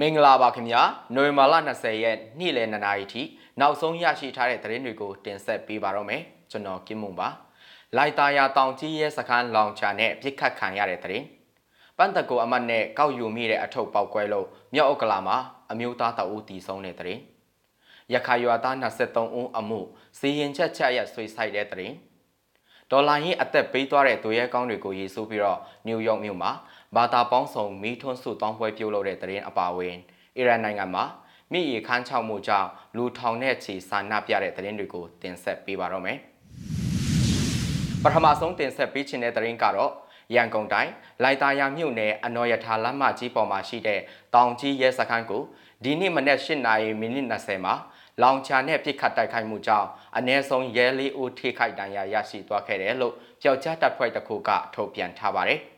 မင်္ဂလာပါခင်ဗျာနိုဝင်ဘာလ20ရက်နေ့လယ်2နာရီထိနောက်ဆုံးရရှိထားတဲ့သတင်းတွေကိုတင်ဆက်ပေးပါတော့မယ်ကျွန်တော်ကင်းမုံပါလိုက်တာယာတောင်ကြီးရဲ့စခန်းလောင်ချာနဲ့ပြစ်ခတ်ခံရတဲ့သတင်းပန်တကိုအမတ်နဲ့ကောက်ယူမိတဲ့အထုပ်ပေါက်ကွဲလို့မြောက်ဥက္ကလာမှာအမျိုးသားတအူးတီဆုံးတဲ့သတင်းရခိုင်ရွာသား23ဦးအမှုစီရင်ချက်ချက်ရဆွေဆိုင်တဲ့သတင်းဒေါ်လာရင်းအသက်ပေးသွားတဲ့သူရဲကောင်းတွေကိုရေးဆိုးပြီးတော့နယူးယောက်မြို့မှာ ဘာသာပေါင်းစုံမီးထွန်းစုတောင်းပွဲပြုလုပ်တဲ့သတင်းအပါအဝင်အီရန်နိုင်ငံမှာမြစ်ရေခန်းချောက်မှုကြောင့်လူထောင်နဲ့ချီစာနာပြတဲ့သတင်းတွေကိုတင်ဆက်ပေးပါတော့မယ်။ပထမဆုံးတင်ဆက်ပေးချင်တဲ့သတင်းကတော့ရန်ကုန်တိုင်းလိုက်တာယာမြို့နယ်အနော်ရထာလမ်းမကြီးပေါ်မှာရှိတဲ့တောင်ကြီးရဲစခန်းကိုဒီနေ့မနက်၈နာရီမိနစ်20မှာလောင်ချာနဲ့ပြစ်ခတ်တိုက်ခိုက်မှုကြောင့်အ ਨੇ ဆုံးရဲလေးဦးထိခိုက်ဒဏ်ရာရရှိသွားခဲ့တယ်လို့ပြောက်ကြားတပ်ဖွဲ့တစ်ခုကထုတ်ပြန်ထားပါတယ်။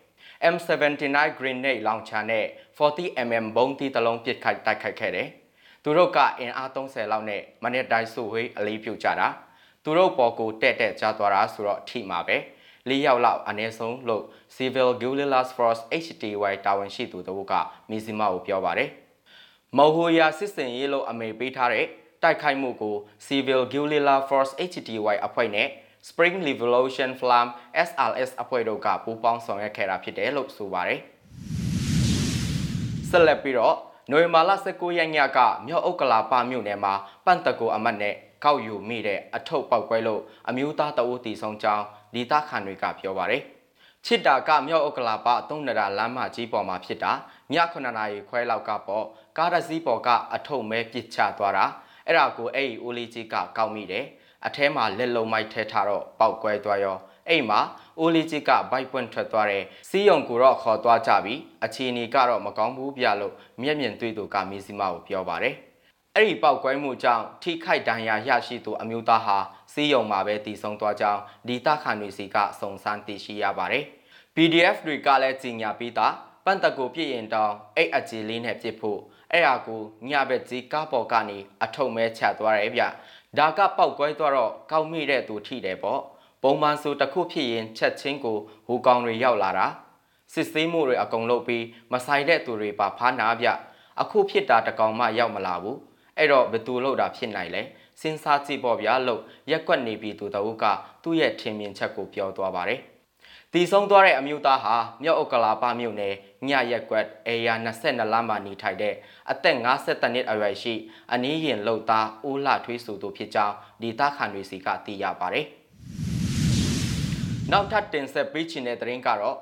M79 grenade launcher နဲ့ 40mm ဘုံးသီးတစ်လုံးပစ်ခတ်တိုက်ခိုက်ခဲ့တယ်။သူတို့ကအင်အား30လောက်နဲ့မနစ်တိုင်းစုဝေးအလေးပြုကြတာ။သူတို့ပေါ်ကိုတက်တက်ကြားသွားတာဆိုတော့ထိမှာပဲ။လေးယောက်လောက်အနည်းဆုံးလို့ Civil Guerrillas Force HTY တာဝန်ရှိသူတို့ကမီဇီမာကိုပြောပါတယ်။မော်ဟိုယာစစ်စင်ရေးလို့အမေပေးထားတဲ့တိုက်ခိုက်မှုကို Civil Guerrilla Force HTY အဖွဲ့နဲ့ Spring Revolution Flam SLS အဖွဲ့တို့ကပူးပေါင်းဆောင်ရွက်ခဲ့တာဖြစ်တယ်လို့ဆိုပါတယ်။ဆက်လက်ပြီးတော့နိုဝင်ဘာလ19ရက်ညကမြောက်ဥက္ကလာပမြို့နယ်မှာပန့်တကူအမတ်နဲ့ကောက်ယူမိတဲ့အထုပ်ပောက်ကွဲလို့အမျိုးသားတအုပ်တီဆောင်ကြောင်းဒေသခံတွေကပြောပါတယ်။ချစ်တာကမြောက်ဥက္ကလာပသုံးနရာလမ်းမကြီးပေါ်မှာဖြစ်တာည9နာရီခွဲလောက်ကပေါ့ကားရစီးပေါ်ကအထုပ်မဲပစ်ချသွားတာအဲ့ဒါကိုအဲ့ဒီဦးလေးကြီးကကောက်မိတယ်။ အထဲမှာလက်လုံးမိုက်ထဲထားတော့ပောက်ကွဲသွားရောအဲ့မှာအိုလီဂျစ်ကဘိုက်ပွင့်ထွက်သွားတယ်စီးယုံကိုတော့ခေါ်သွားကြပြီအခြေအနေကတော့မကောင်းဘူးပြလို့မျက်မြင်တွေ့သူကမီစီမာကိုပြောပါတယ်အဲ့ဒီပောက်ကွဲမှုကြောင့်ထိခိုက်ဒဏ်ရာရရှိသူအမျိုးသားဟာစီးယုံမှာပဲတည်ဆုံသွားကြောင်းဒီတာခန်တွေစီကစုံစမ်းသိရှိရပါတယ် PDF တွေကလည်းကြီးညာပြီးသားပန်တကိုပြည့်ရင်တောင်အဲ့အကြီးလေးနဲ့ပြစ်ဖို့အဲ့ဟာကိုညဘက်ကြီးကားပေါ်ကနေအထုံမဲချသွားတယ်ဗျ ဒါကပောက်ကွဲသွားတော့ကောက်မိတဲ့သူထိတယ်ပေါ့ပုံမှန်ဆိုတစ်ခုဖြစ်ရင်ချက်ချင်းကိုဟူကောင်တွေရောက်လာတာစစ်ဆေးမှုတွေအကုန်လုပ်ပြီးမဆိုင်တဲ့သူတွေပါဖားနာပြအခုဖြစ်တာတကောင်မှရောက်မလာဘူးအဲ့တော့ဘယ်သူလို့တာဖြစ်နိုင်လဲစဉ်းစားကြည့်ပေါ့ဗျာလို့ရက်ကွက်နေပြီသူတို့ကသူ့ရဲ့ထင်မြင်ချက်ကိုပြောသွားပါတယ် တည်ဆုံးသွားတဲ့အမျိုးသားဟာမြောက်ဥက္ကလာပမြို့နယ်ညရက်ကွက်အေယာ22လမ်းမှာနေထိုင်တဲ့အသက်52နှစ်အရွယ်ရှိအနည်းရင်လှုပ်သားဦးလှထွေးစုသူဖြစ်ကြောင်းဒေသခံတွေစီကသိရပါတယ်။နောက်ထပ်တင်ဆက်ပေးချင်တဲ့သတင်းကတော့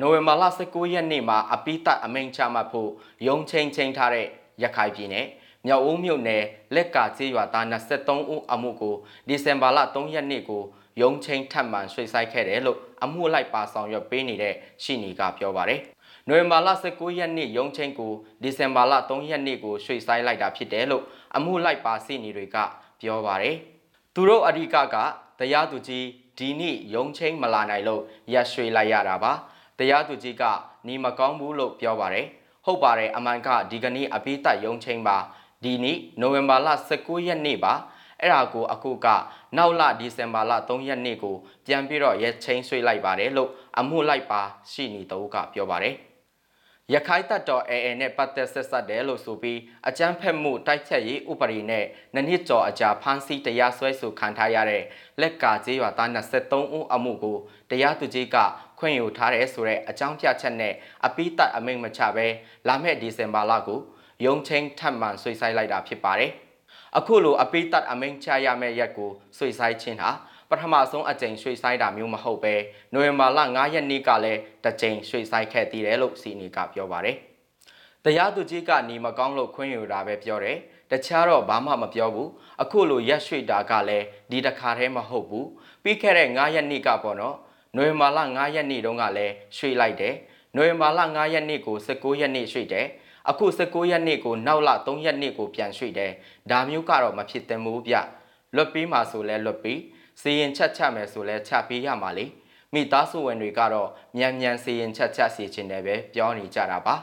နိုဝင်ဘာလ19ရက်နေ့မှာအပိတအမိန့်ချမှတ်ဖို့ရုံချင်းချင်းထားတဲ့ရခိုင်ပြည်နယ်မြောက်ဦးမြို့နယ်လက်ကာကျေးရွာသား23ဦးအမှုကိုဒီဇင်ဘာလ3ရက်နေ့ကို ရုံချင်းထပ်မံရွှေ့ဆိုက်ခဲ့တယ်လို့အမှုလိုက်ပါဆောင်ရွက်ပေးနေတဲ့ရှီနီကပြောပါတယ်။နိုဝင်ဘာလ19ရက်နေ့ရုံချင်းကိုဒီဇင်ဘာလ3ရက်နေ့ကိုရွှေ့ဆိုက်လိုက်တာဖြစ်တယ်လို့အမှုလိုက်ပါစီနီတွေကပြောပါတယ်။သူတို့အဓိကကတရားသူကြီးဒီနေ့ရုံချင်းမလာနိုင်လို့ရက်ရွှေ့လိုက်ရတာပါ။တရားသူကြီးကညီမကောင်းဘူးလို့ပြောပါတယ်။ဟုတ်ပါတယ်အမှန်ကဒီကနေ့အပိသက်ရုံချင်းပါဒီနေ့နိုဝင်ဘာလ19ရက်နေ့ပါ အဲ့ဒါကိုအခုကနောက်လဒီဇင်ဘာလ3ရက်နေ့ကိုပြန်ပြီးတော့ရဲချင်းဆွေးလိုက်ပါတယ်လို့အမှုလိုက်ပါရှိနေတော့ကပြောပါတယ်ရခိုင်တပ်တော် AA နဲ့ပတ်သက်ဆက်ဆက်တယ်လို့ဆိုပြီးအကြမ်းဖက်မှုတိုက်ဖြတ်ရေးဥပဒေနဲ့နှစ်နှစ်ကျော်အကြာဖမ်းဆီးတရားစွဲဆိုခံထားရတဲ့လက်ကာကျေးရွာသား23ဦးအမှုကိုတရားသူကြီးကခွင့်ယူထားတယ်ဆိုတဲ့အကြောင်းပြချက်နဲ့အပိတအမိန့်မချဘဲလာမယ့်ဒီဇင်ဘာလကိုရုံချင်းထပ်မံဆွေးဆိုင်လိုက်တာဖြစ်ပါတယ်။ အခုလိုအပိတတ်အမိန်ချရမယ့်ရက်ကိုဆွေဆိုင်ခြင်းဟာပထမဆုံးအကြိမ်ရွှေ့ဆိုင်တာမျိုးမဟုတ်ပဲနိုဝင်ဘာလ9ရက်နေ့ကလည်းတစ်ကြိမ်ရွှေ့ဆိုင်ခဲ့တည်တယ်လို့စီနီကပြောပါတယ်။တရားသူကြီးကနေမကောင်းလို့ခွင့်ယူတာပဲပြောတယ်။တခြားတော့ဘာမှမပြောဘူး။အခုလိုရက်ရွှေ့တာကလည်းဒီတစ်ခါတည်းမဟုတ်ဘူး။ပြီးခဲ့တဲ့9ရက်နေ့ကပေါ့နော်။နိုဝင်ဘာလ9ရက်နေ့တုန်းကလည်းရွှေ့လိုက်တယ်။နိုဝင်ဘာလ9ရက်နေ့ကို19ရက်နေ့ရွှေ့တယ်။ အခု19ရက်နေ့ကိုနောက်လ3ရက်နေ့ကိုပြန်ရွှေ့တယ်ဒါမျိုးကတော့မဖြစ်သင့်ဘူးဗျလွတ်ပြီးမှဆိုလဲလွတ်ပြီးစီရင်ချက်ချမယ်ဆိုလဲချပေးရမှာလေမိသားစုဝင်တွေကတော့မြန်မြန်စီရင်ချက်ချက်စီခြင်းတယ်ပဲပြောနေကြတာပါ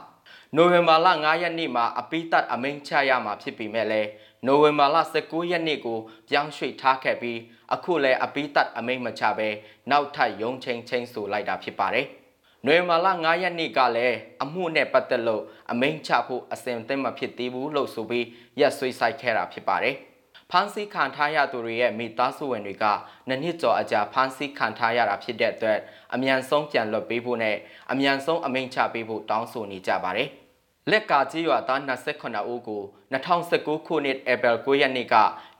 နိုဝင်ဘာလ9ရက်နေ့မှာအပိတတ်အမိန့်ချရမှာဖြစ်ပေမဲ့လည်းနိုဝင်ဘာလ19ရက်နေ့ကိုပြောင်းရွှေ့ထားခဲ့ပြီးအခုလည်းအပိတတ်အမိန့်မချဘဲနောက်ထပ်ရုံချင်းချင်းဆိုလိုက်တာဖြစ်ပါတယ်။ န နွေမာလာ9ရက်နေ့ကလည်းအမှုနဲ့ပတ်သက်လို့အမိန့်ချဖို့အစဉ်သင့်မဖြစ်သေးဘူးလို့ဆိုပြီးရက်ဆွေးဆိုင်ခဲ့တာဖြစ်ပါတယ်။ဖမ်းဆီးခံထားရသူတွေရဲ့မိသားစုဝင်တွေကနှစ်နှစ်ကျော်အကြာဖမ်းဆီးခံထားရတာဖြစ်တဲ့အတွက်အ мян ဆုံးပြန်လွတ်ပေးဖို့နဲ့အ мян ဆုံးအမိန့်ချပေးဖို့တောင်းဆိုနေကြပါတယ်။လက်ကာကြီးရွာသား28ဦးကို2019ခုနှစ်ဧပြီ9ရက်နေ့က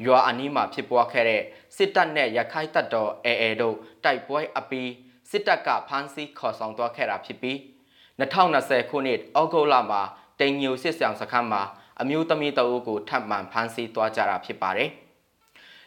ရွာအနီးမှာဖြစ်ပွားခဲ့တဲ့စစ်တပ်နဲ့ရခိုင်တပ်တော် AA တို့တိုက်ပွဲအပီး စစ်တပ်ကဖမ်းဆီးခေါ်ဆောင်သွားခဲ့တာဖြစ်ပြီး2020ခုနှစ်ဩဂုတ်လမှာတိန်ညိုစစ်ဆောင်စခန်းမှာအမျိုးသမီးတအုပ်ကိုထပ်မံဖမ်းဆီးသွားကြတာဖြစ်ပါတယ်။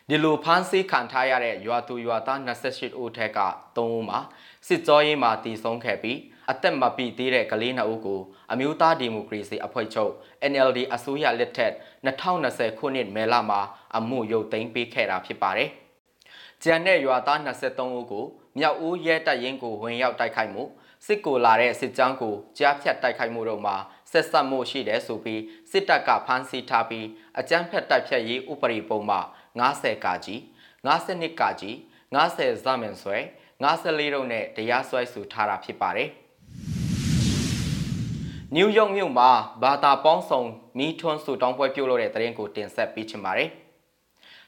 ဒီလိုဖမ်းဆီးခံထားရတဲ့ရွာသူရွာသား28ဦးထက်က3ဦးမှာစစ်ကြောရေးမှာတည်ဆုံးခဲ့ပြီးအသက်မပြည့်သေးတဲ့ကလေး2ဦးကိုအမျိုးသားဒီမိုကရေစီအဖွဲ့ချုပ် NLD အစိုးရလက်ထက်2020ခုနှစ်မေလမှာအမှုရုပ်သိမ်းပေးခဲ့တာဖြစ်ပါတယ်။ကျန်တဲ့ရွာသား23ဦးကိုမြောက်ဦးရဲတပ်ရင်းကိုဝင်ရောက်တိုက်ခိုက်မှုစစ်ကိုလာတဲ့စစ်ကြောင်းကိုကြားဖြတ်တိုက်ခိုက်မှုတို့မှာဆက်ဆက်မှုရှိတယ်ဆိုပြီးစစ်တပ်ကဖမ်းဆီးထားပြီးအကြမ်းဖက်တိုက်ဖြတ်ရေးဥပဒေပုံမှာ90ကာကြီး92ကာကြီး90ဇမန်ဆွဲ94တို့နဲ့တရားစွဲဆိုထားတာဖြစ်ပါတယ်။နယူးယောက်မြို့မှာဘာသာပေါင်းစုံမီးထွန်းစုတောင်းပွဲပြုလုပ်တဲ့တရင်ကိုတင်ဆက်ပေးချင်ပါတယ်။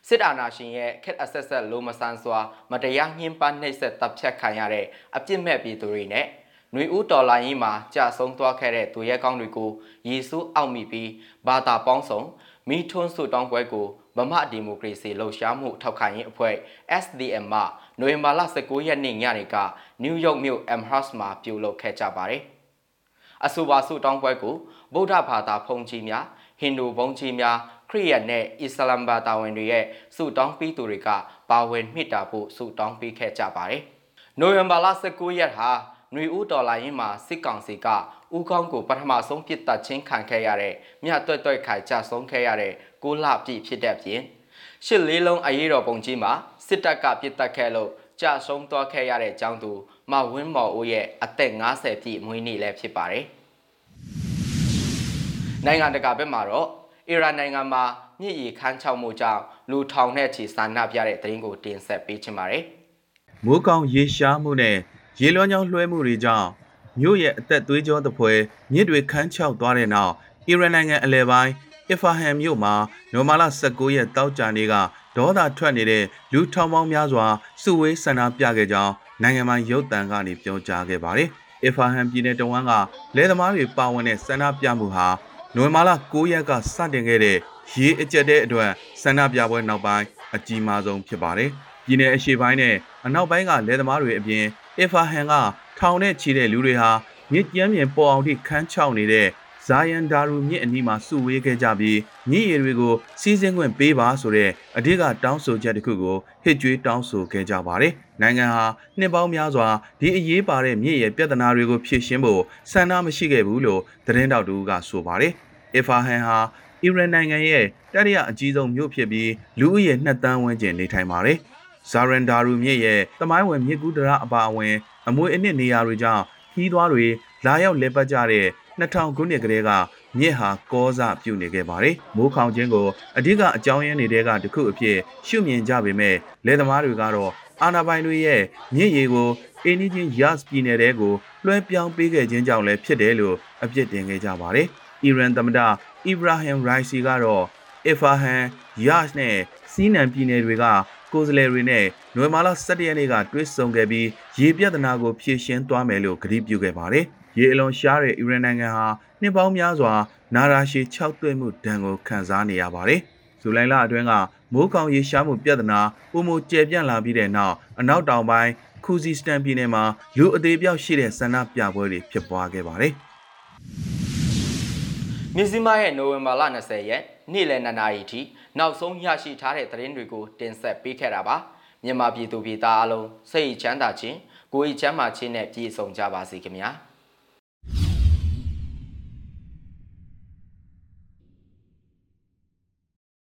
စစ်အာဏာရှင်ရဲ့ခက်အဆက်ဆက်လိုမဆန်းစွာမတရားညှဉ်းပန်းနှိပ်စက်တပ်ဖြတ်ခံရတဲ့အပြစ်မဲ့ပြည်သူတွေနဲ့ຫນွေဦးတော်လိုင်းကြီးမှာကြာဆုံးသွားခဲ့တဲ့သူရဲကောင်းတွေကိုယေရှုအောက်မိပြီးဘာသာပေါင်းစုံမီးထွန်းစုတောင်းပွဲကိုမမဒီမိုကရေစီလှုပ်ရှားမှုထောက်ခံရေးအဖွဲ့ SDM မှနိုဝင်ဘာလ19ရက်နေ့ညနေကနယူးယောက်မြို့ Amherst မှာပြုလုပ်ခဲ့ကြပါတယ်။အဆိုပါဆုတောင်းပွဲကိုဗုဒ္ဓဘာသာဘုန်းကြီးများဟိန္ဒူဘုန်းကြီးများ ခရစ်ယာန်နဲ့အစ္စလာမ်ဘာသာဝင်တွေရဲ့ဆုတောင်းပေးသူတွေကပါဝင်မြစ်တာဖို့ဆုတောင်းပေးခဲ့ကြပါတယ်။နိုဝင်ဘာလ19ရက်ဟာຫນွေဦးတော်လာရင်မှာစစ်ကောင်စီကဦးကောင်းကိုပထမဆုံးပြစ်တက်ချင်းခံခဲ့ရတဲ့မြတ်တွတ်တွတ်ခိုင်ကြဆုံးခဲ့ရတဲ့ကိုလပြည့်ဖြစ်တဲ့ပြင်ရှစ်လေးလုံးအရေးတော်ပုံကြီးမှာစစ်တပ်ကပြစ်တက်ခဲ့လို့ကြာဆုံးသွားခဲ့ရတဲ့ကျောင်းသူမဝင်းမော်ဦးရဲ့အသက်50ပြည့်မွေးနေ့လည်းဖြစ်ပါတယ်။နိုင်ငံတကာဘက်မှာတော့ အီရန်နိုင်ငံမှာမြစ်ရီခန်းချောက်မှုကြောင့်လူထောင်နဲ့ချီဆန္ဒပြတဲ့သတင်းကိုတင်ဆက်ပေးချင်ပါတယ်။မိုးကောင်ရေရှားမှုနဲ့ရေလွှမ်းကြောင်းလွှဲမှုတွေကြောင့်မြို့ရဲ့အသက်သွေးကြောသဖွယ်မြစ်တွေခန်းချောက်သွားတဲ့နောက်အီရန်နိုင်ငံအလဲပိုင်းအဖာဟန်မြို့မှာနိုမာလာ19ရက်တောက်ကြနေ့ကဒေါသထွက်နေတဲ့လူထောင်ပေါင်းများစွာစုဝေးဆန္ဒပြခဲ့ကြောင်းနိုင်ငံပိုင်ရုပ်သံကနေပြောကြားခဲ့ပါတယ်။အဖာဟန်ပြည်နယ်တဝန်းကလယ်သမားတွေပါဝင်တဲ့ဆန္ဒပြမှုဟာ နိုဝင်ဘာလ9ရက်ကစတင်ခဲ့တဲ့ရေအကျက်တဲ့အတွက်ဆန္ဒပြပွဲနောက်ပိုင်းအကြီးမားဆုံးဖြစ်ပါတယ်။ပြည်နယ်အရှေ့ပိုင်းနဲ့အနောက်ပိုင်းကလယ်သမားတွေအပြင်အဖာဟန်ကထောင်နဲ့ချီတဲ့လူတွေဟာမြစ်ကျမ်းပြင်ပေါ်အောင်ထိခန်းချောက်နေတဲ့ ဇာယန်ဒါရူမြစ်အနီးမှာစုဝေးခဲ့ကြပြီးမြစ်ရည်တွေကိုစီးဆင်းခွင့်ပေးပါဆိုတဲ့အဓိကတောင်းဆိုချက်တစ်ခုကိုဟစ်ကြွေးတောင်းဆိုခဲ့ကြပါတယ်။နိုင်ငံဟာနှစ်ပေါင်းများစွာဒီအရေးပါတဲ့မြစ်ရည်ပြဿနာတွေကိုဖြေရှင်းဖို့ဆန္ဒမရှိခဲ့ဘူးလို့သတင်းတောက်တူကဆိုပါတယ်။အီဖာဟန်ဟာအီရန်နိုင်ငံရဲ့တတိယအကြီးဆုံးမြို့ဖြစ်ပြီးလူဦးရေ2တန်းဝန်းကျင်နေထိုင်ပါတယ်။ဇာရန်ဒါရူမြစ်ရဲ့တမိုင်းဝင်မြစ်ကူးတရအပါအဝင် အမွေအနှစ်နေရာတွေကြောင့်ခီးသွားတွေလာရောက်လဲပတ်ကြတဲ့ 2000ခုနှစ်ကလေးကမြစ်ဟာကောစပြုနေခဲ့ပါတယ်။မိုးခေါင်ခြင်းကိုအဓိကအကြောင်းရင်းတွေကတခုအဖြစ်ရှုမြင်ကြပေမဲ့လယ်သမားတွေကတော့အာနာပိုင်တွေရဲ့မြစ်ရေကိုအင်းနီချင်းယာ့စ်ပြည်နယ်တဲကိုလွှဲပြောင်းပေးခဲ့ခြင်းကြောင့်လည်းဖြစ်တယ်လို့အပြစ်တင်ခဲ့ကြပါတယ်။အီရန်သမ္မတအီဘရာဟင်ရိုင်စီကတော့အီဖာဟန်ယာ့စ်နဲ့စီးနံပြည်နယ်တွေကကိုယ်စားလှယ်တွေနဲ့နွေမာလာ17ရက်နေ့ကတွဲဆုံခဲ့ပြီးရေပြဿနာကိုဖြေရှင်းသွားမယ်လို့ကတိပြုခဲ့ပါတယ်။ ရေအလွန်ရှားတဲ့အီရန်နိုင်ငံဟာနှစ်ပေါင်းများစွာနာရာရှည်၆သွဲ့မှုဒဏ်ကိုခံစားနေရပါတယ်။ဇူလိုင်လအတွင်းကမိုးကောင်ရေရှားမှုပြဿနာပုံမကျယ်ပြန့်လာပြီးတဲ့နောက်အနောက်တောင်ပိုင်းခူဇီစတန်ပြည်နယ်မှာလူအသေးပြောက်ရှိတဲ့ဆန္ဒပြပွဲတွေဖြစ်ပွားခဲ့ပါတယ်။မြစည်းမရဲ့နိုဝင်ဘာလ20ရက်နေ့လယ်2နာရီထိနောက်ဆုံးရရှိထားတဲ့သတင်းတွေကိုတင်ဆက်ပေးခဲ့တာပါမြန်မာပြည်သူပြည်သားအလုံးစိတ်ချမ်းသာခြင်းကိုယ်ချမ်းသာခြင်းနဲ့ပြည့်စုံကြပါစေခင်ဗျာ။